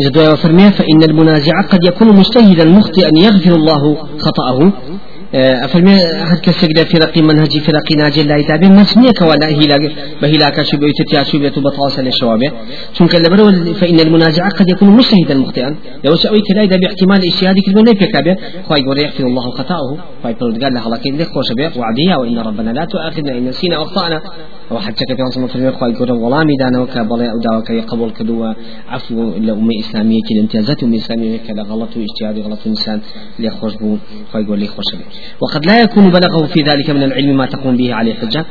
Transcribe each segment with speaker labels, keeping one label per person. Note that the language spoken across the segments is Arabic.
Speaker 1: جدوا فرمي فإن المنازع قد يكون مجتهدا مخطئا يغفر الله خطأه. أفرمي هاد كسجد فرقي منهجي فرقي ناجي لا يتابع مسميك ولا هلا بهلاك بيتتيا شو بيتو بتواصل الشواب. ثم كلا فإن المنازع قد يكون مجتهدا مخطئا. لو سأوي كلا إذا باحتمال اجتهادي كلمة نبي كابه خواي يقول يغفر الله خطأه. خواي قال له الله كين خوش به وعديها وإن ربنا لا تؤاخذنا إن نسينا أخطأنا وحتى كبير صلى الله عليه وسلم يقول والله ميدانا وكبلا أو داوك يقبل كدوا عفو لأمة إسلامية كده. امتيازات أمة إسلامية كذا غلط واجتهاد غلط إنسان. ليخرج بو يقول لي خوش وقد لا يكون بلغه في ذلك من العلم ما تقوم به عليه حجة.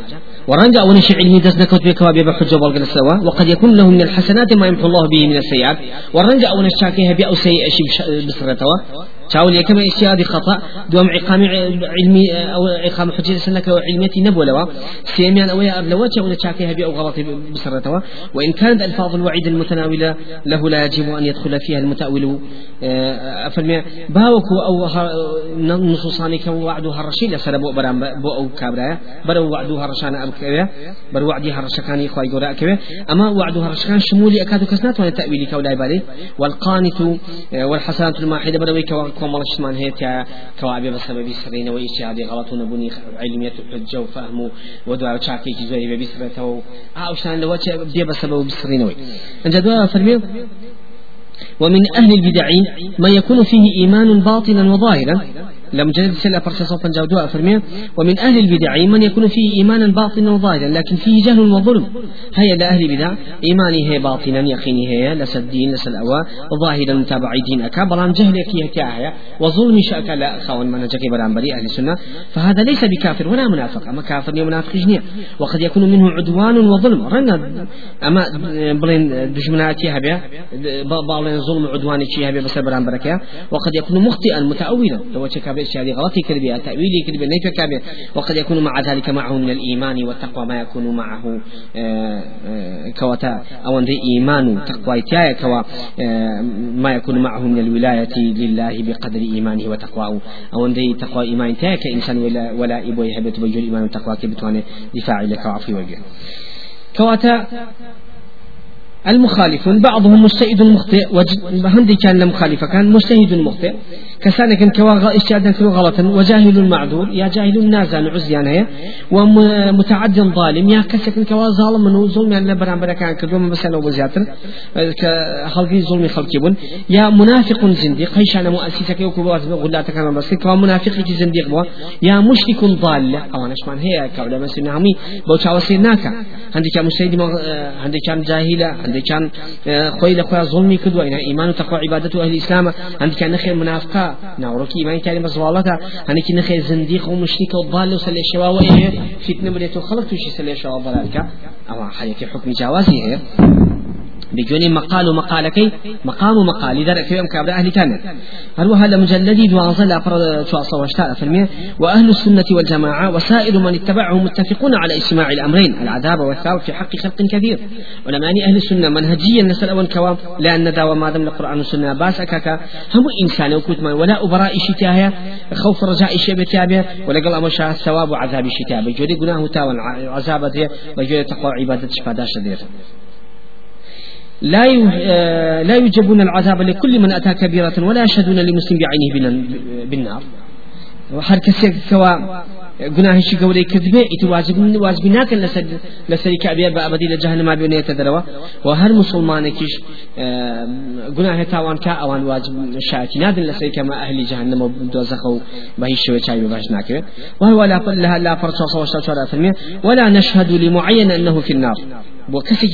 Speaker 1: ورنجا أول شيء علمي دزنك وتبك بحجة والقل سوا وقد يكون له من الحسنات ما يمحو الله به من السيئات. ورنجا أول شاكيها بأو سيء شيء بسرتوا شاول يكما اجتهاد خطأ. دوم عقام علمي أو عقام حجة سنك علميتي نبوة لوا. سيميان أو أبلوا شاول شاكيها بأو غلط بسرتوا وإن كانت ألفاظ الوعيد المتناولة له لا يجب أن يدخل فيها المتأول. أفرمي باوكو أو نصوصاني كو وعدو هرشي لسر بو برام بو أو كابرايا برو وعدو هرشان أبو كبير. برو وعدي هرشكاني خواي قراء كبير. أما وعدو هرشكان شمولي أكادو كسنات وأنا تأويلي كولاي بالي والقانت والحسنات الماحدة بروي كومال شمان هي كوابي بسبب سرين وإجتهاد غلط نبني علمية حجة وفهم ودعاء شاكي كي بسرته أو شان لو بيه بسبب بسرين وي. أنت دعاء فرمي ومن أهل البدع ما يكون فيه إيمان باطنا وظاهرا. لم جلد سلا فرشا صوفا جاودوا أفرمي ومن أهل البدع من يكون فيه إيمانا باطنا وظاهرا لكن فيه جهل وظلم. هيا لأهل البدع. إيماني هي باطنا يقيني هي لس الدين لس الأواء وظاهرا متابع دين أكا بلان جهل يكي وظلم شأك لا خاون من جكي بران بري أهل السنة. فهذا ليس بكافر ولا منافق. أما كافر يا منافق جنيا وقد يكون منه عدوان وظلم. رنا أما بلين دجمناتي هبيا. بالين ظلم عدواني شي هبيا بس بران بركيا. وقد يكون مخطئا متأولا. لو الاشياء غلطي كذبي تأويلي كذبي نيف كابي وقد يكون مع ذلك معه من الإيمان والتقوى ما يكون معه آه، آه، كوتا أو أن إيمان تقوى تايا كوا آه، ما يكون معه من الولاية لله بقدر إيمانه وتقواه. أو أن تقوى إيمان تايا كإنسان ولا ولا إبو يحب تبجل إيمان وتقوى كبتواني دفاع لك وعفو وجه. كواتا المخالف بعضهم مجتهد مخطئ وهندي كان مخالفة كان مجتهد مخطئ. كسانك كوا اجتهادا كوا غلطا وجاهل معذور يا جاهل نازل عزيان ومتعد ظالم يا كسك كوا ظالم ظلم يعني بران برا كان كدوم مثلا وزياتر كخلقي ظلم خلقي يا منافق زنديق هيش أنا مؤسسك يوكو غلات كان بس كوا منافق زنديق بوا. يا مشرك ضال أو أنا شمان هي؟ كولا بس نعمي بوچا وسيناك عندي كان مجتهد عندي كان جاهلة عندي كان خوي لخويا ظلمي كدوا إن إيمان وتقوى عبادة أهل الإسلام. عندي كان نخير منافقة. ناوركي إيمان كان مزوالتا عندي كان نخير زنديق ومشرك وضال وسل وإيه فتنة مريت وخلق وشي سل الشوا ضلالك أما حالك حكم جوازي هي بجوني مقال مقالكي مقام مقال إذا رأيت يوم كابر أهل كان هروها لمجلدي دوانزل أفر شو أصلا فرمي وأهل السنة والجماعة وسائر من اتبعهم متفقون على اجتماع الأمرين العذاب والثواب في حق خلق كثير ولماني أهل السنة منهجيا نسأل أول كوام لأن داوى ما دام القرآن والسنة باس أكاكا. هم إنسان وكوت ولا أبراء شتاها خوف رجاء الشيء بتابع ولا قال أمر شاء الثواب وعذاب الشتاء بجودي قناه تاوى عذابته وجودي تقوى عبادة شفاداش دير لا آه، لا يجبون العذاب لكل من أتى كبيرة ولا يشهدون لمسلم بعينه بالنار. وهر كسي كوا گناه شي قولي كذبه إتو واجب واجب ناكن لسد لسري كأبيا بأبدي لجهنم ما بيونه يتدروا وهر مسلمان كيش گناه تاوان كا أوان واجب شاتي نادن لسري كما أهل جهنم ودوزخو بهي شوي شاي بباش ناكره وهو لا لا لا فرصة صوشة شورا ولا نشهد لمعين أنه في النار. وكسي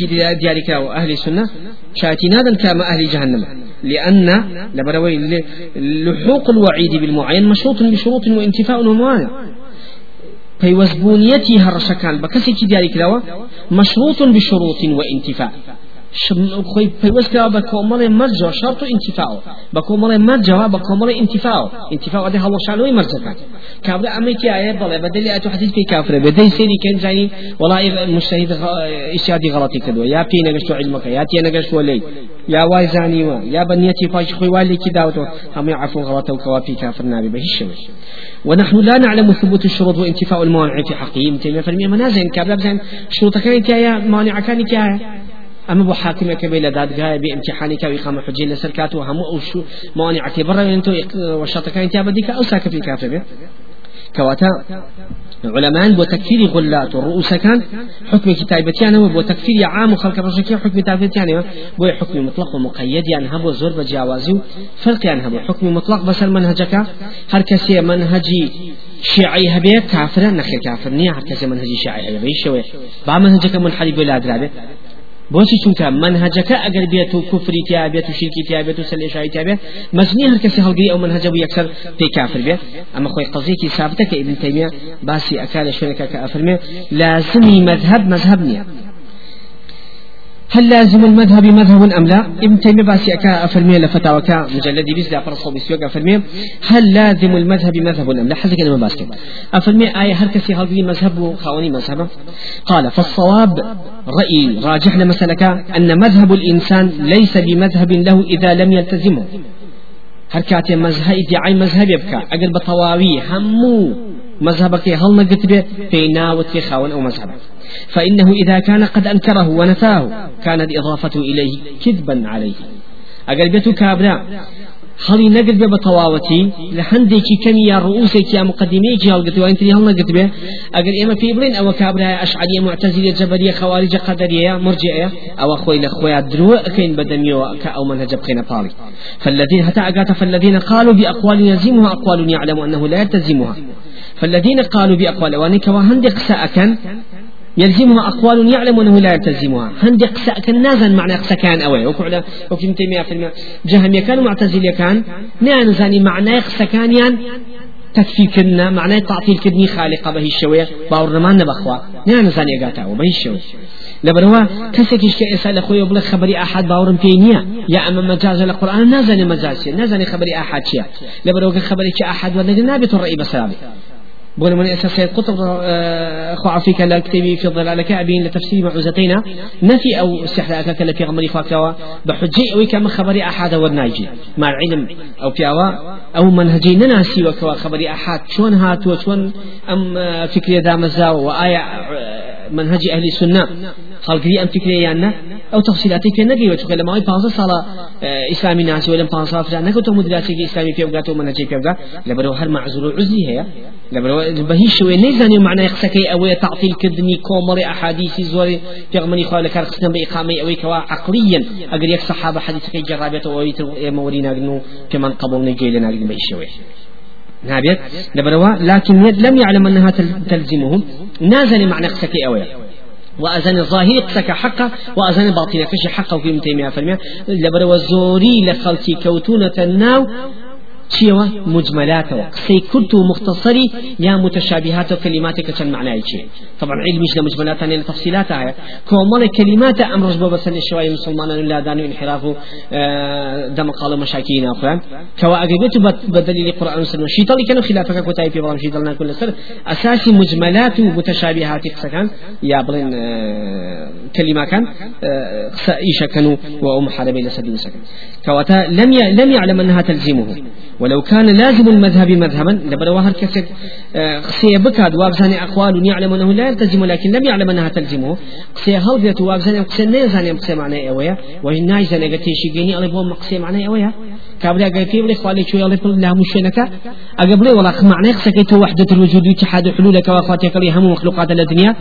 Speaker 1: ذلك أهل السنة شاتي نادن كما أهل جهنم لأن لبروي لحوق الوعيد بالمعين مشروط بشروط وانتفاء وموانع پەیوەستبوونیەتی هەڕەشەکان بە کەسێکی دیاریکراوە مشروط بشروط وانتفاء خۆی پەیوەستکراوە بە کۆمەڵێ مەرجەوە شەرط و ئینتیفاو بە کۆمەڵێ مەرجەوە بە کۆمەڵێ ئینتیفاو ئینتیفاو ئەدە هەڵەشانەوەی مەرجەکان. کابرا ئەمەی ئاەیە بەڵێ بەدەلی ئەتو حدیث پێی کافرە بێدەی سێری کەن زانی وڵی مشتهید ئیشادی غڵەتی کردووە. یا پێی نەگەشتو علمەکە یا تێ نەگەشتوە لێی یا وای زانیوە یا بە نیەتی پاش خۆی والێکی داوتەوە هەمووی عفو غڵەتە و کەوا پێی کافر نابێ بە هیچ شێوەش ونحن لا نعلم ثبوت الشروط وانتفاء الموانع في حقه يمتن فرمي منازل كابلا بزن شروط كانت يا مانع كانت يا. أما بو حاكم كبي لدادقاء بامتحاني كاو إقامة حجي لسركات وهم أو شو موانع اعتبار أنتو وشرط كان انتابا ديك أو ساكا في كافر بي. كواتا. علماء بو تكفير غلات والرؤوس كان حكم كتابتيان بو تكفير عام وخلق الرشكي حكم كتابتيان بو حكم مطلق ومقيد يعني هبو زور بجاوازي فرق يعني هبو حكم مطلق بس المنهجك هر كسي منهجي شيعي هبه كافر نخي كافر نيا هر كسي منهجي شيعي هبه شوي با منهجك منحرف ولا درابه بۆچی چونکە منهجەکە ئەگەر بێت و کوفری تیا بێت و شرکی تیا بێت و سلێشایی تیا بێت مەزنی هەر کەسی هەڵگری ئەو منهجە بوو یەکسەر پێی کافر بێت. ئەمە خۆی قەزیەکی ثابتە کە ئیبن تەیمیە باسی ئەکا لە شوێنەکە کە ئەفرمێ لازمی مذهب مذهب نییە. هل لازم المذهب مذهب أم لا؟ ابن تيمية باسي أكا أفرمي لفتاوكا مجلد بيس لا فرصو بيسيوك أفرمي. هل لازم المذهب مذهب أم لا؟ حزك أنا ما باسك أفرمي آية هركسي هل مذهب خاوني مذهب. قال فالصواب رأي. راجح لمسلك أن مذهب الإنسان ليس بمذهب له إذا لم يلتزمه. هركاتي مذهب إدعاء مذهب يبكى. أقل بطواوي همو. مذهبك هل نقتبه في ناوت خاون أو مذهبك؟ فإنه إذا كان قد أنكره ونفاه كانت إضافته إليه كذبا عليه. أقل بيتو هەڵی نەگرت بێ بە تەواوەتی لە هەندێکی کەمی یا ڕووسێکی یا مقدمەیەکی هەڵگرتوە ئەتری هەڵ نەگرت بێ ئەگەر ئێمە پێی بڵێن ئەوە کابرای ئەشعریە معتەزیلە جەبەریە خەواریجە قەدەریە مرجئەیە ئەوە خۆی لە خۆیان درۆ ئەکەین بەدەمیەوە کە ئەو منهجە بخێنە فالذين حتى فالذين قالوا بأقوال يلزمها أقوال يعلم أنه لا يلتزمها فالذين قالوا بأقوال وانك وهندق سأكن يلزمها أقوال يعلم أنه لا يلتزمها. هندي قسا كان نازن معنى قسا كان أوي وكعلا وكم تيمية في المية جهم كان معتزل كان نان زاني معنى قسا كان يان تكفي كنا معنى تعطيل كدني خالقة به الشوية. باور رمان نبخوا. نان زاني قاتا وبه الشوية لبروا كسكيش كإسال أخوي وبلا خبري أحد باورم بينيا يا أما مجاز القرآن نازل مجاز نازل خبري أحد شيء. لبروا خبري أحد ولا نابت الرأي بسلامي بقول من أساس قطب آه، خو فيك لا كتبي في ظلالك أبين لتفسير معوزتين نفي أو استحلاء كلا في غمري فاكوا بحجي أو كما خبري أحد والناجي مع العلم أو كيوا أو منهجي نناسي وكوا خبري أحد. شون هات وشون أم آه، فكرة دامزا وآية آه، منهج أهل السنة. خلقري أم فكرة يعني أو تفصيلاتي في النبي وتقول لما هي بانزا صلاة إسلامي ناس ولا بانزا فلان نكتب مدرسة إسلامي في أوقات ومنهجي في أوقات. لبرو هل معزول عزلي هي لبرو بهي شوي نيزاني معنى يقسكي أو تعطيل كدني كومري أحاديث زوري في غمني خالة كارخسنا بإقامة أو كوا عقليا. أقول يك صحابة حديث كي جرابية أو مورينا قنو كمان قبول نجي لنا قنو بإشوي نابيت؟ لبروا لكن لم يعلم أنها تلزمهم. نازل معنى قسكي أوي. وأذن الظاهر قسك حقه وأذن الباطن كش حقه في ابن تيمية فرمي لبروا الزوري لخلتي كوتونة الناو چیەوە؟ مجملاتەوە. قسەی کورت و مختصری یا متشابهات و کلماتێکە چەند معنای چیە؟ طبعا علمیش لە مجملاتان لە تفصيلات هەیە کۆمەڵی کلماتە ئەمڕۆژ بۆ بەسەر شوای مسلمانان لادان و انحراف و دەمەقاڵە مشاکی ناخۆیان کەوا ئەگەبێت بە دلیلی قورآن وسلم شیطڵی کەن و خلافەکە کۆتایی پێ بەڵام شیطڵ ناکو لەسەر ئەساسی مجملات و متشابهاتی قسەکان یا بڵێن كلمة قسە ئیشەکەن و و محاربەی لەسەر دینسەکەن کەواتە لم يعلم أنها تلزمه ولو كان لازم المذهب مذهبا لبروا هر كسك قسي بكاد وابزاني أقوال يعلم أنه لا يلتزم لكن لم يعلم أنها تلزمه. قسي هل وابزاني قسي نيزاني قسي معنى أويا. وهي نايزاني قتي شيقيني ألي بوم قسي معنى أويا. كابرا قايتي بلي خوالي شوي ألي بل لا مشينك أقبلي ولا معنى تو وحدة الوجود واتحاد حلولك وفاتك لي هم مخلوقات الدنيا.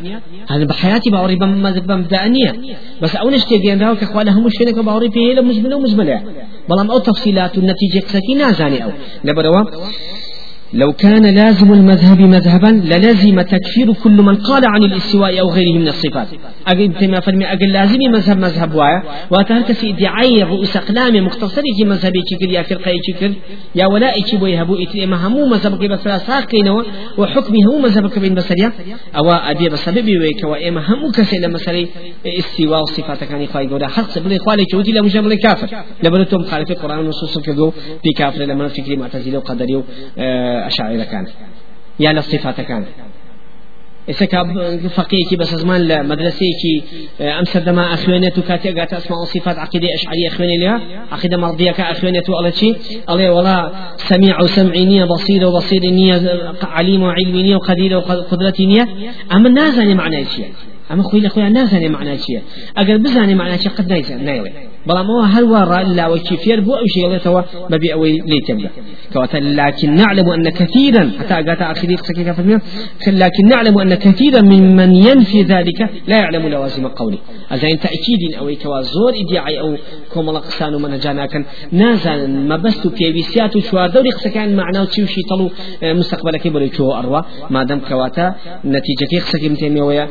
Speaker 1: هذا بحياتي باوري بمبدأنية بس أول اشتي جين راو كخواله هم مشينك باوري فيه مجملة ومجملة بلام أو تفصيلات النتيجة قسكي نازاني أو لبروا لو كان لازم المذهب مذهبا للزم تكفير كل من قال عن الاستواء أو غيره من الصفات. أقل تما فرمي أقل لازم مذهب مذهب وايا. واتهرك في ادعاء رؤوس أقلام مختصر في مذهب يشكر يا فرقة يشكر يا ولاء يشبو يهبو إتما همو مذهب بس ساقين وحكمه هو مذهب بين بسريا. أو أبي بسبب ويك وإما همو كسي مسألة استواء الصفات كان يخاي قولا حق بلي خوالي شوتي لمجمل جمل كافر. لبنتم خالف القرآن والنصوص كذو في كافر لما فكري معتزلة وقدري آه أشاعرة كان يا للصفات كان إسكا فقيه بس زمان لمدرسة كي أمس دما أخوانيت وكاتي قات أسماء صفات عقيدة أشعرية أخواني لها عقيدة مرضية كأخوانيت وعلى شيء الله ولا سميع وسمعينية بصير وبصير نية عليم وعلمينية وقدير وقدرتينية أما الناس معنى شيء أما خوي لخويا نازاني معنى شيء أجر بزاني معنى شيء قد نايز نايوي ما هل ورا لا وشي فير بو أو شيء يتوا ببي أوي ليتبدا كوتا لكن نعلم أن كثيرا حتى أجات آخر سكيكا في لكن نعلم أن كثيرا ممن ينفي ذلك لا يعلم لوازم قوله. أزين تأكيد أو كوا زور إدعاء أو كوم قسان من جانا كان نازل ما بس في بيسيات شوار دوري قسكان معناه تشوشي طلو مستقبلك بري شو أروى ما دام كواتا نتيجة قسك متيمية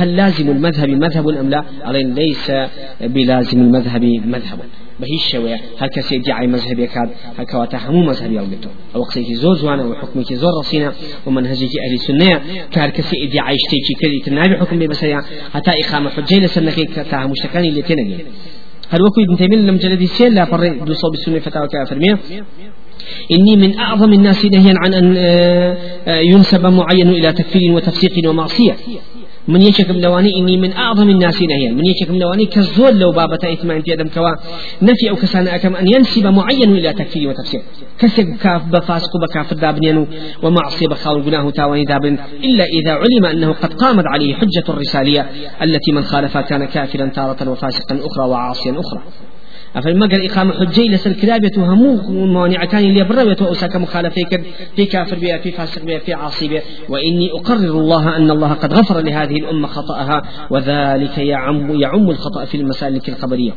Speaker 1: هل لازم المذهب مذهب أم لا؟ ليس بلازم المذهب مذهب. بهيش شوية هل كسي يدعي مذهب يكاد هل كواتا همو مذهب يلقتو أو قصيك زور زوانا وحكمك زور رصينا ومنهجك أهل السنة كهل كسي يدعي اشتيكي كذي تنابي حكم بمسريا حتى إقامة حجي لسنك كتاها مشتكاني اللي تنقل هل وكو ابن تيمية لم جلدي سيل لا دو صوب السنة فتاوى كافرمية إني من أعظم الناس نهيا عن أن آه، آه، ينسب معين إلى تكفير وتفسيق ومعصية من يشكم لواني إني من أعظم الناس نهيا. من يشكم لواني كالزول لو بابة إثمان في أدم كوا. نفي أو كسان أكم أن ينسب معين إلى تكفير وتفسير. كسب كاف بفاسق بكافر دابنين ومعصي بخاول قناه تاواني دابن. إلا إذا علم أنه قد قامت عليه حجة الرسالية التي من خالفها كان كافرا تارة وفاسقا أخرى وعاصيا أخرى. أفل مقر إقامة حجي لسر كلابة همو موانع كان اللي برا وأساك مخالفة في كافر بها في فاسق بها في عاصي بها وإني أقرر الله أن الله قد غفر لهذه الأمة خطأها وذلك يعم يعم الخطأ في المسائل الخبرية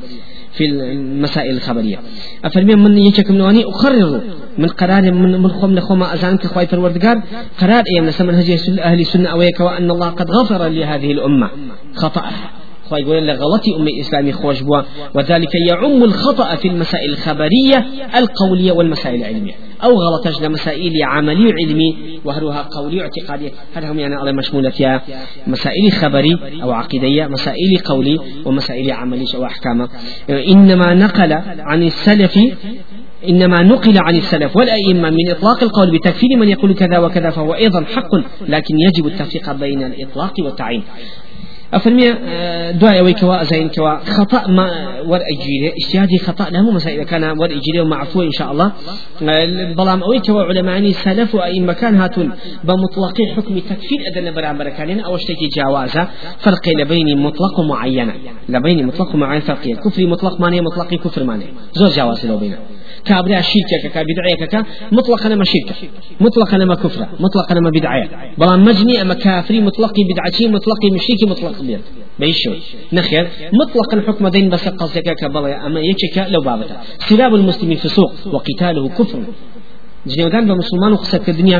Speaker 1: في المسائل الخبرية. أفرمي من يشك من واني أقرر من قرار من من خم لخم أزانك خواي الوردقار قرار أيام نسمى أهل السنة أويك وأن الله قد غفر لهذه الأمة خطأها. خواهي يقول لغلطي أم الإسلام خوش بوا وذلك يعم الخطأ في المسائل الخبرية القولية والمسائل العلمية. أو غلطش لمسائل عملي علمي وهروها قولي اعتقادي هذا هم يعني على مشمولة مسائل خبري أو عقيدية مسائل قولي ومسائل عملي أو أحكام إنما نقل عن السلف إنما نقل عن السلف والأئمة من إطلاق القول بتكفير من يقول كذا وكذا فهو أيضا حق لكن يجب التفريق بين الإطلاق والتعيين. أفرمي آه، دعاء ويكوا زين كوا خطأ ما ور أجيله اجتهادي خطأ له مسائل كان ور أجيله ومعفو إن شاء الله. آه، بلام أوي كوا علماء سلف أي مكان هاتون. بمطلق حكم تكفير أدنى برام بركانين أو اشتكي جوازا فرق لبين مطلق معينة. لبين مطلق معين فرق. كفر مطلق ماني مطلق كفر ماني. زور جواز لو بينه كابرا شركة كبدعية مطلقا ما شركة مطلقا ما كفر مطلقا ما بدعية بلا مجني أما كافري مطلقي بدعتي مطلقي مشركي مطلق بيت بيشو نخير مطلقا حكم دين بس قصدك كبلا أما يشك لو بابتا سلاب المسلم فسوق وقتاله كفر جنودان بمسلمان وقصة كدنيا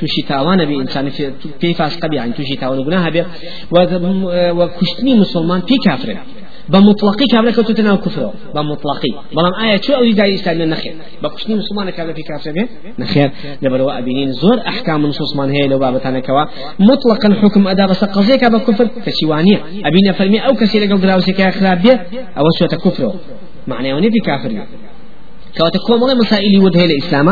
Speaker 1: توشي تاوانا بإنسان في فاسقة يعني توشي تاوانا قناها بي وكشتني مسلمان في كافر بمطلقي كابلا كنت تناو كفر بمطلقي بلام آية شو أولي داي إسلام نخير بكشني مسلمان كابلا في كافر به نخير لبروا أبينين زور أحكام نصوص من هي لو بابتانا كوا مطلقا حكم أدا بس قضية كابا كفر تشيوانية أبينا فرمي أو كسير قل دراوسي كأخراب به أو سوى كفر معناه وني في كافر كواتا كومغي مسائل ودهي الإسلام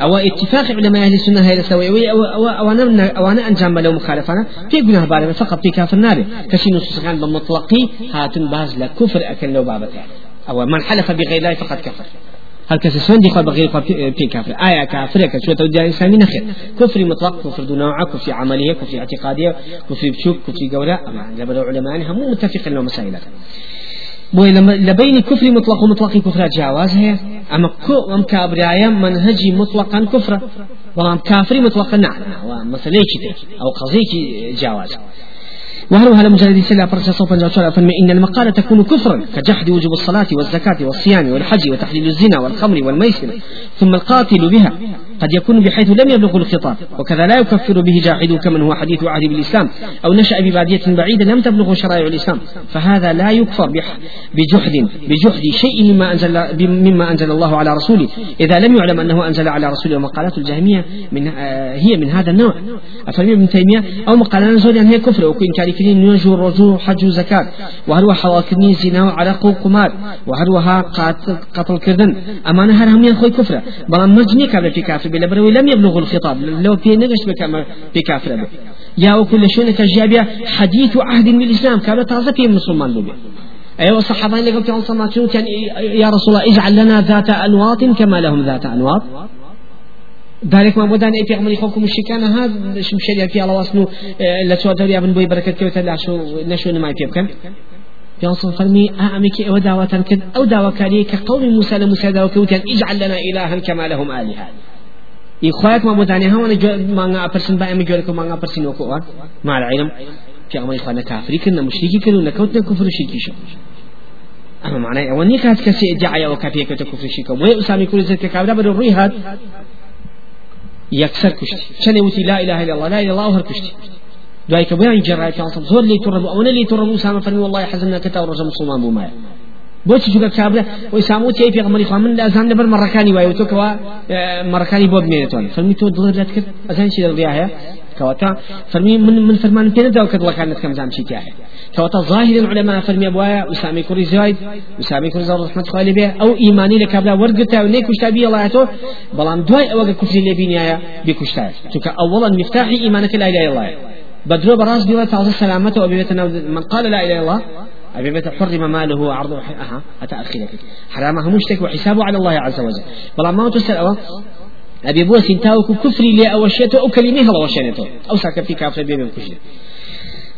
Speaker 1: أو اتفاق علماء أهل السنة هي سوي أو أو أو أنا أو أنا أنجام لو مخالفنا في جناه بارم فقط في كافر نار كشي نصوص كان بمطلقي هاتن باز لكفر أكل لو بابته أو من حلف بغير الله فقد كفر هل كسسون دي خال بغير في كافر آية كافر كشوة تودي إسلامي نخير كفر مطلق كفر دون نوع كفر عملية كفر اعتقادية كفر بشوك كفر جوراء لبدو علماء هم متفقين لهم مسائل. بۆی لبين كفر مطلق ومطلق كفر جواز هي. أما كو أم كابرايا منهجي مطلقا كفر بلام كافري مطلقا نعم. ومثلا أو قضية جواز وهل هذا مجرد سلا فرس صوفا فإن إن المقالة تكون كفرا كجحد وجوب الصلاة والزكاة والصيام والحج وتحليل الزنا والخمر والميسر ثم القاتل بها. قد يكون بحيث لم يبلغ الخطاب وكذا لا يكفر به جاحد كمن هو حديث عهد بالإسلام أو نشأ ببادية بعيدة لم تبلغ شرائع الإسلام. فهذا لا يكفر بجحد بجحد شيء مما أنزل مما أنزل الله على رسوله. إذا لم يعلم أنه أنزل على رسوله ومقالات الجهمية من هي من هذا النوع. أفهم ابن تيمية؟ أو مقالة نزول هي كفر. وكن كاركين نجو رجوع حج زكاة. وهل حواكني زنا وعرق وقمار وهل قاتل قتل كردن. أمانة هرهم ينخوي كفر. بل مجني كافر في كافر بلا بروي لم يبلغ الخطاب. لو في نجش بكافر به يا وكل شيء كجابيا حديث عهد بالإسلام كان تازة في مسلمان به أيوة الصحابة اللي قلت صلى الله يا رسول الله اجعل لنا ذات أنواط كما لهم ذات أنواط. ذلك ما بدان اي پیغمبري خوكم مشركان هذا؟ شريعه في الله واسنو لا تو دوري أبن بوي بركة كيوتا لا شو نشو ما يبكن يوصل فرمي أعمك أو دعوة كد أو دعوة كاري كقول موسى لموسى دعوة كوتان اجعل لنا إلها كما لهم آلهة. يخوات ما بداني هم أنا ما أبرسن بقى مجولك ما أبرسن وكوا مع العلم في أمر إخوانا كافري كنا مشركي كنا نكوتنا كفر شركي شو أما معناه أولني كانت كسي ادعاء وكافية كفر شركي وما أسامي كل زكاة كابدا بدو الريهات يكسر كشتي شنو وتي لا إله إلا الله؟ لا إله إلا الله وهر كشتي کە بۆیان جێڕای پێڵسم زۆر لی توڕ ئەوە لی توڕ موسامە فەرمی والله حەزم نەکەتا و ڕۆژە مسلمان بوومایە بۆچی چووکە کابرا وی سامو تی پێغمەری خوا من ئەزان لەبەر مەڕەکانی وایە تۆ کەوا مەڕەکانی بۆ بمێنێتەوە فەرمی تۆ دڵت لەت کرد؟ ئەزان چی دڵیا هەیە كواتا فرمي من من فرمان بين داو كد كانت كم زام شيء تاعي كواتا ظاهر العلماء ابوايا وسامي كوري زايد وسامي كوري زايد رحمة الله عليه أو ايماني لك ابدا ورقتا ونيك وشتابي الله ياتو بلان دواي اوغا كفري لبينيا بكشتاي توك اولا مفتاح ايمانك لا اله الا الله بدرو براس بيوت تعطي سلامته وبيتنا من قال لا اله الا الله أبي بيت حرم ماله وعرضه أها أتى أخيرك حرامه مشتك وحسابه على الله عز وجل. بلا ما تسأل أبي بوس تاوك كفري لي أو شيته أو كلمة هلا وشيته أو ساكفتي كافر بيبي كشري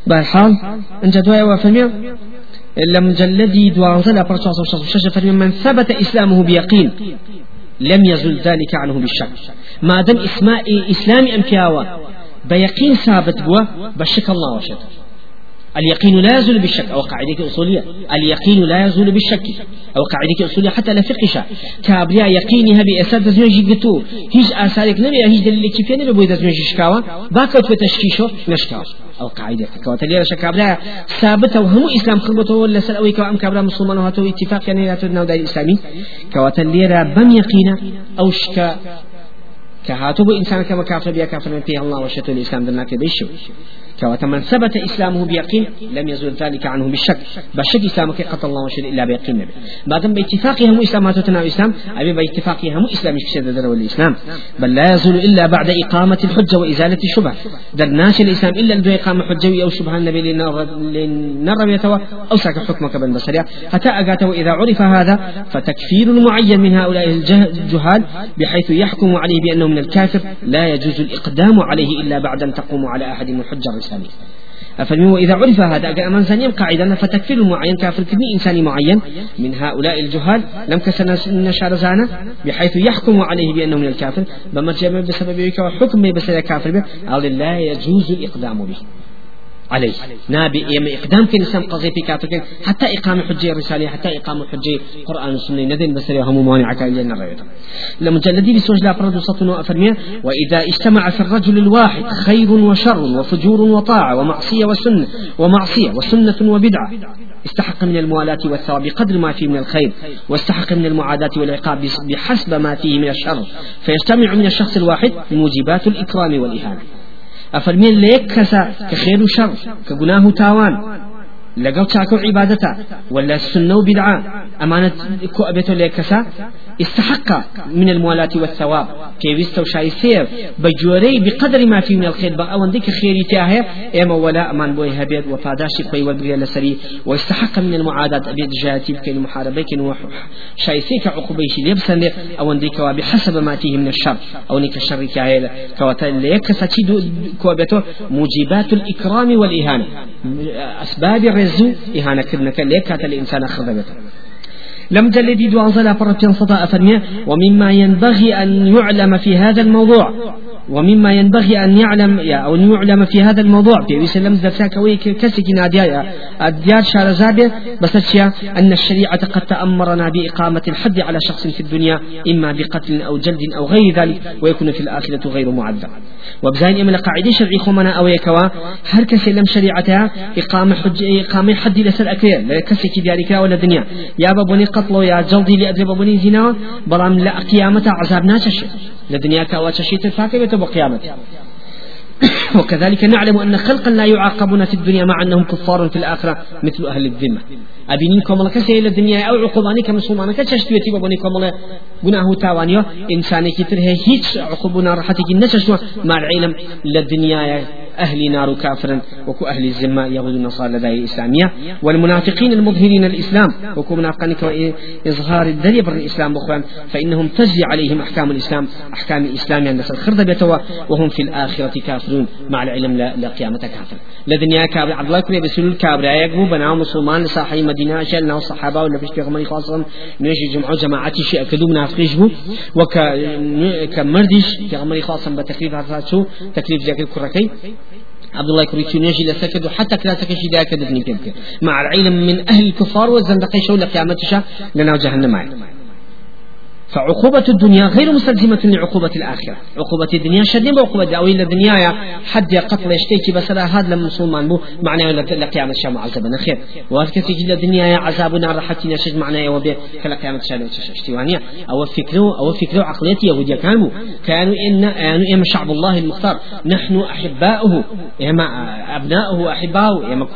Speaker 1: بالحال أنت دواء وفرمي لم جلدي دوانزل فرمي من ثبت إسلامه بيقين. لم يزل ذلك عنه بالشك. ما دام إسماء إسلامي أمكاوة بيقين ثابت بوا بشك الله وشته اليقين لا يزول بالشك. أو قاعدة أصولية. اليقين لا يزول بالشك. أو قاعدة أصولية. حتى لا فقشة كابريا يقينها بأساد دزنجي قتو هيج آثارك نبي. هيج دليل كيف نبي. بوي دزنجي شكاوا باكوت بتشكيشو. نشكاوا أو قاعدة كواتلي رشا كابريا. ثابت وهم إسلام خربته ولا سل أوي كوام كابريا مسلمان وهاتو اتفاق. يعني لا تدنا وداي الإسلامي كواتلي بم يقينا. أو شكا. كهاتو إنسان كما كافر بيا كافر من فيه الله وشتو الإسلام دلنا كبيشو. كواتا من ثبت إسلامه بيقين لم يزول ذلك عنه بالشك. بشك إسلامك قتل الله وشد إلا بيقين. نبي بعدم باتفاقهم مو إسلام هاتوتنا إسلام أبي باتفاقهم مو إسلام يكشد در الإسلام بل لا يزول إلا بعد إقامة الحجة وإزالة الشبهة. در ناس الإسلام إلا لدو إقامة حجة أو شبهة النبي لنرى يتوى أو ساك حكمك بن بصريا حتى أقاته إذا عرف هذا فتكفير معين من هؤلاء الجهال بحيث يحكم عليه بأنه من الكافر. لا يجوز الإقدام عليه إلا بعد أن تقوم على أحد من الإنساني أفلمي وإذا عرف هذا أجا أمان زنيم قاعدة فتكفير معين كافر كني إنساني معين. من هؤلاء الجهال لم كسن نشار زانا بحيث يحكم عليه بأنه من الكافر. بمرجع بسبب حكم بسبب كافر به. لا يجوز الإقدام به. عليه. نابي يم إقدام كن سم قضية في كاتوكين حتى إقامة حجة رسالة حتى إقامة حجة قرآن السنة. ندين بس هم مانع كاين الرأي لمجلدي بسوج لا فرد سطن أفرمية وإذا اجتمع في الرجل الواحد خير وشر وفجور وطاعة ومعصية وسنة ومعصية وسنة وبدعة. استحق من الموالاة والثواب بقدر ما فيه من الخير واستحق من المعاداة والعقاب بحسب ما فيه من الشر. فيجتمع من الشخص الواحد موجبات الإكرام والإهانة. أفرمين ليك كسا كخير وشر كجناه تاوان. لقوا تاكو عبادتا ولا السنة وبدعة أمانة كو أبيتو ليكسا استحق من الموالاة والثواب. كيفيستو شاي سير بجوري بقدر ما فيه من الخير. بقى ونديك خيري تاهي اما ولا أمان بوي هبيد وفاداشي قوي والبغي لسري. واستحق من المعاداة ابيد جاتي بكين محاربة كين شاي سيك عقوبيش ليبسن أو نديك بحسب ما فيه من الشر. أو نيك الشر تاهي كواتا ليكسا تشيدو كوابيتو موجبات الإكرام والإهانة أسباب الرزو إهانة كدنك ليك الإنسان أخذ لم جلدي دوانزلا فرتين صدا أفرمي ومما ينبغي أن يعلم في هذا الموضوع. ومما ينبغي أن يعلم أو أن يعلم في هذا الموضوع. في وسلم ذاتك ويك كسك ناديا الديار شارزابي بس أن الشريعة قد تأمرنا بإقامة الحد على شخص في الدنيا إما بقتل أو جلد أو غير ذلك ويكون في الآخرة غير معذب. وبزين إما قاعدة شرعي خمنا أو يكوا هر كسي شريعتها إقامة حج إقامة حد لسر أكير لكسك ديارك ولا دنيا. يا بابني قتل يا جلدي لأدري بابني زنا برام لا قيامة عذاب ناشش. لدنيا كواتشي تفاكي بقيامة. وكذلك نعلم أن خلقا لا يعاقبون في الدنيا مع أنهم كفار في الآخرة مثل أهل الذمة. أبينكم الله كسي إلى الدنيا أو عقوباني كمسلمان كتشتويتي بابنكم الله بناه تاوانيو. إنساني كتر هيك عقوبنا راحتك نششوا مع العلم للدنيا أهل نار كافر وكو أهل الزمة يهود النصارى لدى الإسلامية والمنافقين المظهرين الإسلام وكو منافقين إظهار الدليل الإسلام بخوان فإنهم تجري عليهم أحكام الإسلام أحكام الإسلام يعني الخرد بيتوا وهم في الآخرة كافرون مع العلم لقيامة كافر. لدنيا كابر عبد الله كريم بسلول كابر يقبو بنا مسلمان لصاحي مدينة شل ناو الصحابة ولا بيش بيغمري خاصة نيجي جمعة جماعتي شيء كدو منافقيش بو وك كمردش بيغمري خاصة بتكليف هذا تكليف زي كركي. عبد الله كريتشي نجي لسكد حتى كلاسك شي ذاك دبني مع العلم من أهل الكفار والزندقين شو لقيامتها لنا جهنم معي. فعقوبة الدنيا غير مستلزمة لعقوبة الآخرة. عقوبة الدنيا شدين بعقوبة أو إلا الدنيا حد قتل يشتكي بس هذا لما مسلمان بو. معناه لقيامة الشام عذابنا خير. وهذا كثير جدا الدنيا عذابنا رحتي نشج معناه وبي. كلقيامة الشام اشتوانية أو فكروا أو فكروا عقلية يهودية كانوا كانوا إن كانوا إما شعب الله المختار. نحن أحباؤه. إما أبناؤه أحباؤه. إما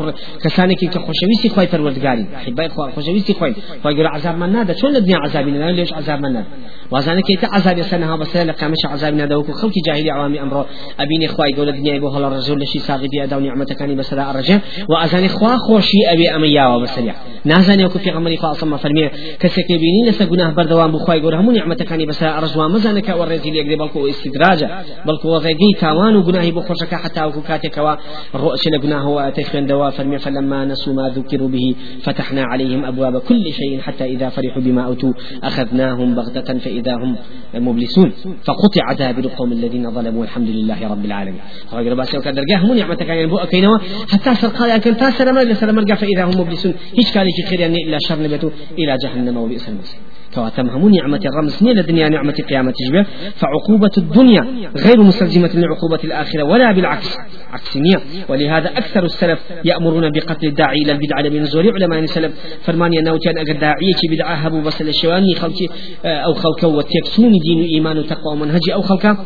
Speaker 1: كسانك كخشويسي خوي فروردگاري أحباء خوشويسي خوي فيقول عذاب من هذا شو الدنيا عذابنا ليش عذاب من وازانه كيت عذاب سنها بس لا قامش عذاب ندوك خلق جاهلي عوامي أمر ابيني خواي قول الدنيا يبو هلا الرجل لشي ساغي بي اداو نعمتك كاني بس لا الرجل وازانه خوا خوشي ابي اميا وبسريع نازانه وكو في غمري خاصه ما فرمي كسك بيني لس گناه بردوام بخواي قول هم نعمتك كاني بس ارجوا مزانك ورزي لي بلكو استدراجا بلكو وزيقي تاوان وگناه بو خوشك حتى وكو كاتك وا الرؤس لگناه واتخن دوا فرمي فلما نسوا ما ذكروا به فتحنا عليهم ابواب كل شيء حتى اذا فرحوا بما اوتوا اخذناهم بغته فإذا هم مبلسون. فقطع دابر القوم الذين ظلموا والحمد لله رب العالمين. فقال بس وكان درجاه من نعمتك يعني بو أكينوا حتى سرقا كان تاسر ما لسر فإذا هم مبلسون. هيش كالي خير يعني إلا شر نبتو إلى جهنم وبئس المصير. كواتم هم نعمة الرمز نيل الدنيا نعمة قيامة جبه. فعقوبة الدنيا غير مستلزمة لعقوبة الآخرة ولا بالعكس. عكسية ولهذا أكثر السلف يأمرون بقتل الداعي إلى البدعة لبنزول علماء السلف. فرمان ينوتي أن أقل داعية بدعة هبو بس الشواني خلتي أو خلك وتكسون دين إيمان وتقوى ومنهج أو خلك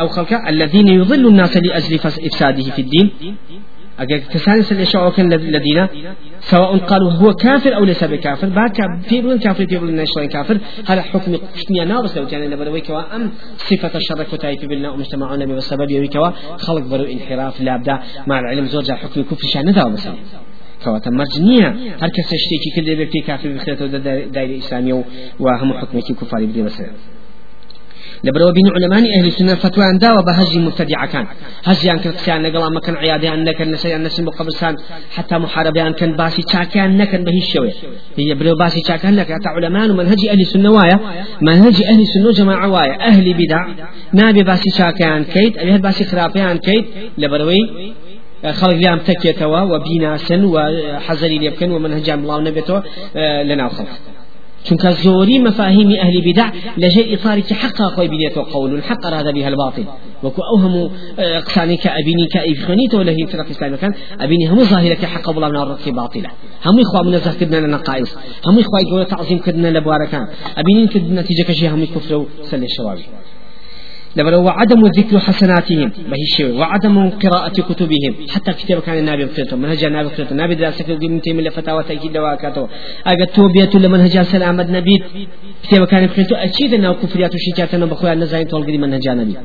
Speaker 1: أو خلك الذين يضل الناس لأجل إفساده في الدين. أجل كسان سل كان الذين سواء قالوا هو كافر أو ليس بكافر باك في بلن كافر في بلن شوين كافر. هذا حكم قشنيا ناقص لو كان لبروي كوا أم صفة الشر كتاي في بلنا ومجتمعنا بسبب يوي كوا خلق برو انحراف لابدا مع العلم زوجة حكم كفر شأن ذا مثلا كواتا مرجنية. هر كس اشتيكي كل بيبتي كافر بخيرته دائرة إسلامية وهم حكمك كفار بدي مثلا لبرو بين علماء أهل السنة فتوى عن داوى بهجي مبتدع كان هجي عن كرتسيان نقل ما كان عيادي عن نكن نسي عن نسي مقبرسان حتى محاربة عن كان باسي تشاكان نكن به الشوي هي برو باسي تشاكان لك حتى علماء ومنهج أهل السنة وايا. منهج أهل السنة جماعة وايا. أهل بدع. نابي باسي تشاكان كيد أبي باسي خرافيان كيد. لبروي خلق ليام تكيتوا وبيناسا وحزري ليبكن ومنهج الله نبيته لنا خلق چونك زوري مفاهيم أهل بدع لجي إطارك حقا خوي بنيته قول الحق هذا بها الباطل. وكو أوهم قساني كأبيني كإفخانيت ولا هي فرق إسلام كان أبيني هم ظاهرك حق بلا من الرقي باطلة هم إخوة منزه كدنا لنقائص هم إخوة يقول تعظيم كدنا لبواركان أبيني كدنا نتيجة كشي هم كفر سل الشوابي لبلو وعدم ذكر حسناتهم. بهي وعدم قراءة كتبهم. حتى كتاب كان النبي بقرته منهج النبي بقرته النبي دراسة ابن تيمية فتاوى تأكيد دواكاته أجد توبية لمنهج سلام النبي كتاب كان بقرته أكيد أنه كفريات وشيكاتنا بخويا النزاين تولقي منهج النبي.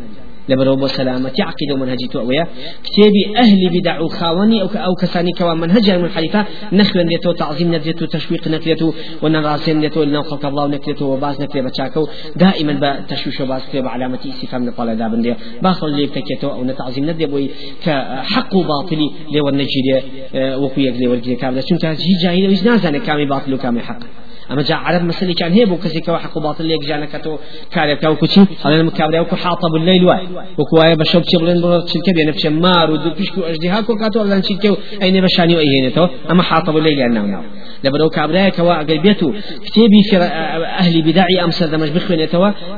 Speaker 1: لبرو بو سلامة عقيدة ومنهجي توأوية كتابي أهل بدع خاوني أو أو كساني كوا منهج المنحرفة نخل نيتو تعظيم نكريتو تشويق نكريتو ونراسين نيتو لنا خلق الله نكريتو وباز نكري بتشاكو دائما بتشويش وباز كتاب علامة استفهام نقال دابن دي باخر اللي تكيتو أو نتعظيم ندي بوي كحق باطلي لو النجيري وكويك لو الجيري كامل شنو تاجي جاهل ويش نازل كامي باطل وكامي حق اما جاء عرب مسلي كان هي بو كسي كوا حق باطل ليك جانا كتو كاري كاو كوتشي هذا المكابرة وكو حاطب الليل واي وكو اي بشوب تشبلن برو تشلك بينا بش مار ودو بيشكو اجدها كو كاتو لأن تشلكو اين بشاني اي هنا اما حاطب الليل أنا ناو لبرو كابرا كوا قلبيتو كتابي في أهل بدعي امسر دمج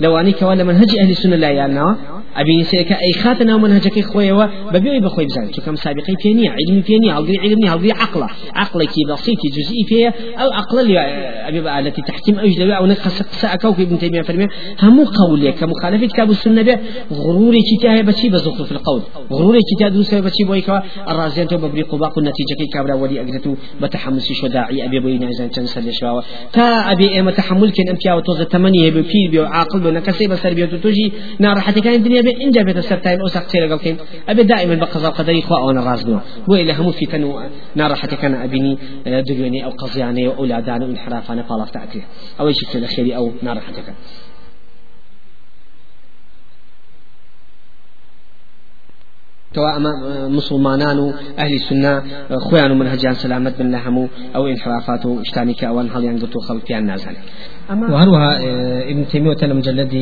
Speaker 1: لو اني كوا لمنهج أهل السنة لا يالنا أبي سيك أي خاتنا منهجك خويا ببيعي بخوي بزان كم سابقي فيني علمي فيني هلقي علمي هلقي عقله عقلك بسيط جزئي فيها أو عقل اللي أبي التي تحتم أجل أو نقص سأكو ابن تيمية فرمي. هم قولي كمخالفة كتاب السنة به غروري كتاب بشي بزخرف في القول. غروري كتاب دوسه بشي بويكا الرازيان تو ببريق باق النتيجة كي كابرا ولي اجدتو بتحمس شو داعي أبي بوينا اذا كان سل شواوا تا أبي ام تحمل كان امتيا وتوز تمنية بكيل بيو عاقل بنا كسي بسر بيو نار حتى كان الدنيا نبي إن جابت السرتاين أو سقتي لقلتين أبي دائما بقضاء قدري خوا أو نرازنو وإلا هم في تنو نار حتى كان أبني دلوني أو قضياني أو أولادان وانحرافان فالله تأكله أو يشوف الأخير أو نار حتى كان. توا أما مسلمانان و أهل السنة خوان منهجان سلامت من لهمو أو انحرافات اشتاني كاوان هل ينقطو خلقيان نازل وهروها ابن تيمية مجلد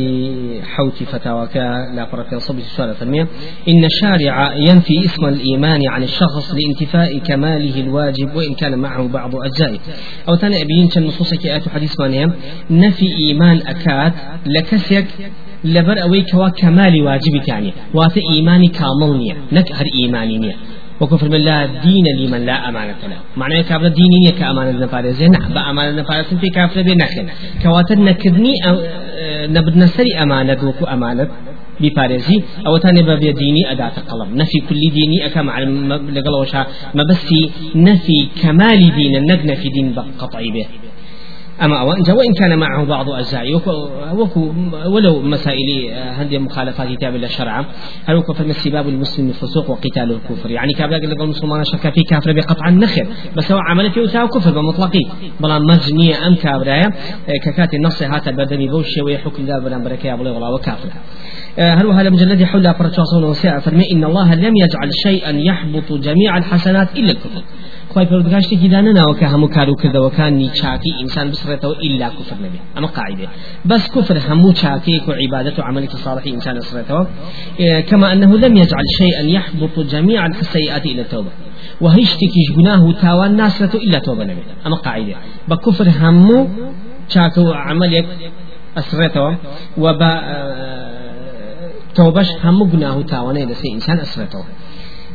Speaker 1: حوتي فتاوى لا فرق السؤال فرمية إن الشارع ينفي اسم الإيمان عن الشخص لانتفاء كماله الواجب وإن كان معه بعض أجزائه أو ثاني أبين كان نصوص كآيات حديث مانيا نفي إيمان أكاد لكسيك لبر أوي كوا كمال واجب يعني. وات إيماني كامل نية نك هر إيماني وكفر من لا دين لمن لا أمانة له. معناه كافر ديني كأمانة نفارزة نعم بأمانة نفارزة في كافر بنخل كواتر نكدني نبدنا سري أمانة دوكو أمانة بپارێزی ئەوەتانێ بە بێدینی ئەداتە قەڵم نەفی کولی دینی ئەەکە لەگەڵەوەشا مەبەستی نەفی کەمالی دینە نەک نەفی دین بە بێ أما وإن وإن كان معه بعض أجزاء وكو ولو مسائل هذه مخالفات كتاب الله شرعا هل وكو فالمسباب المسلم الفسوق وقتاله الكفر؟ يعني كابلا قال لك المسلمان شك في كافر بقطعا نخر بس هو عملت يوسع كفر بمطلقي بلا مزنية أم كابرايا ككات النص هات البدني بوشي ويحكم ذا بلا بركة ولا ولا وكافر. هل وهذا مجلد حول فرشاصون وساء فرمي إن الله لم يجعل شيئا يحبط جميع الحسنات إلا الكفر. خی پرودگار شتێکی دانەناوە کە هەموو کار و کردەوەکانی چاکی ئینسان بسرێتەوە ئللا کوفر نبێ ئەمە قاعدة. بس كفر همو چاکێک وعبادة وعملك صالح إنسان بسرێتەوە كما أنه لم يجعل شيئا يحبط جميع السيئات إلى التوبة وهيش تكيش جناه تاوان ناسرته إلا توبة نبي أما قاعدة. بكفر همو چاك وعملك أسرته وبا توبش همو جناه تاوانه لسي إنسان أسرته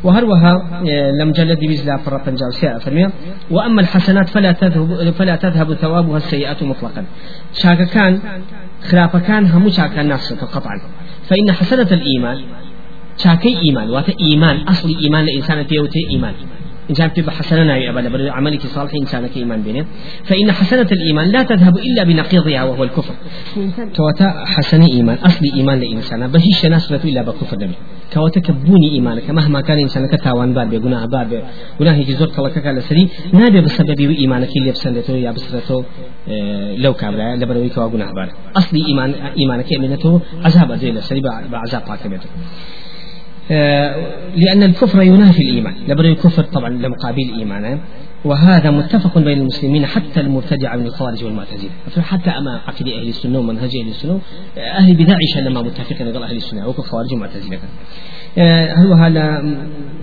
Speaker 1: وهروها آه، لم جلد بيزلا فرا بنجاوسيا فرمي وأما الحسنات فلا تذهب فلا تذهب ثوابها السيئات مطلقا. شاك كان خلاف كان هم شاك الناس قطعا. فإن حسنة الإيمان شاكي إيمان وات إيمان أصل إيمان الإنسان تيوتي إيمان. إنسان في حسنة ناوي أبدا عملك صالح إنسانك إيمان بينه. فإن حسنة الإيمان لا تذهب إلا بنقيضها وهو الكفر. كوتا حسنة إيمان أصل إيمان لإنسان. بهيش ناسبة إلا بكفر دمي. كوتا كبوني إيمانك. مهما كان إنسانك تاوان بار بيقنا بار بيقنا هيك زور كلك كلا سري نابي بسبب إيمانك اللي بسندته يا بسرته آه لو كابلا لبروي كوا بار أصل إيمان إيمانك إيمانته عذاب زي لسري بعذاب باكبته لأن الكفر ينافي الإيمان. لبر الكفر طبعا لمقابل الإيمان وهذا متفق بين المسلمين حتى المبتدع من الخوارج والمعتزلة. حتى أما عقيدة أهل السنة ومنهج أهل السنة أهل البدع لما متفقين غير أهل السنة؟ وكخوارج والمعتزلة آه، هل هذا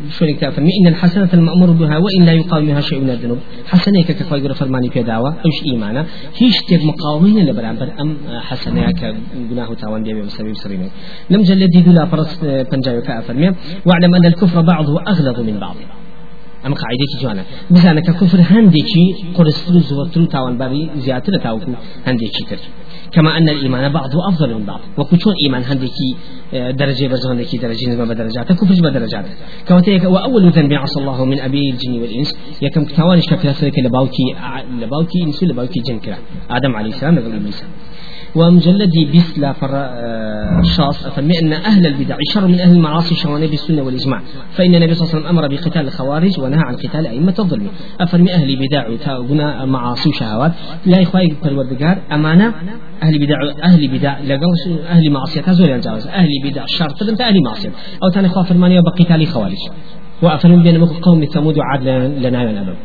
Speaker 1: شو نكتب فرمي إن الحسنة المأمور بها وإن لا يقاوم بها شيء من الذنوب. حسنة كفاية يقول فرماني في دعوة. أوش إيمانا؟ تيج مقاومين لبرامبر أم حسنة كجناه تاوان بيبي بسبب سرينه لم جلد لا فرس بنجايو كأفرمي واعلم أن الكفر بعضه أغلظ من بعض. ئەم قاعدێکی جوانە بزانە کە کوفر هەندێکی قرستر و زوەتر و تاوانباری زیاتر تر كما أن الإيمان بعضه أفضل من بعض. وكشون إيمان هندكي درجة بزهندكي درجة نزمة بدرجات كفر بدرجات. كواتيك وأول ذنب عصى الله من أبي الجن والإنس يكم كتوانش كفر سلك لباوكي لباوكي إنسو لباوكي جنكرا آدم عليه السلام لقل إبليس. ومجلدي بسلا فر آه، شاص. أفرمي أن أهل البدع شر من أهل المعاصي شواني بالسنة والإجماع. فإن النبي صلى الله عليه وسلم أمر بقتال الخوارج ونهى عن قتال أئمة الظلم. أفرمي أهل بدع وتاغنا معاصي وشهوات. لا يخواي بالوردقار أمانة أهل بدع أهل بدع لقوس أهل معصية هزول ينجاوز أهل بدع شرط أنت أهل معصية أو تاني خواف فرمانية وبقتال خوارج وأفرمي بين قوم ثمود وعاد لنا الأبد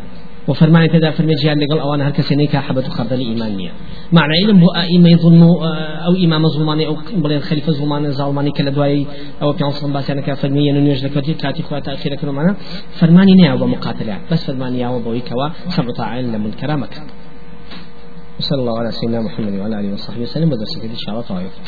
Speaker 1: وفرماني تدا فرمي جهاد لقل أوانا هل كسينيك حبة خردل إيمانية معنى علم هو أئمة يظنوا أو إمام ظلماني أو بلين خليفة ظلماني ظلماني كلا دواي أو بيان صلى الله عليه وسلم فرمي ينوج لك وتي كاتي خوات تأخير كنو معنا فرماني نيا ومقاتلة بس فرماني يا وبوي كوا سبع طاعين لمنكرا مكان وصلى الله على سيدنا محمد وعلى آله وصحبه وسلم بدرس إن شاء الله طائف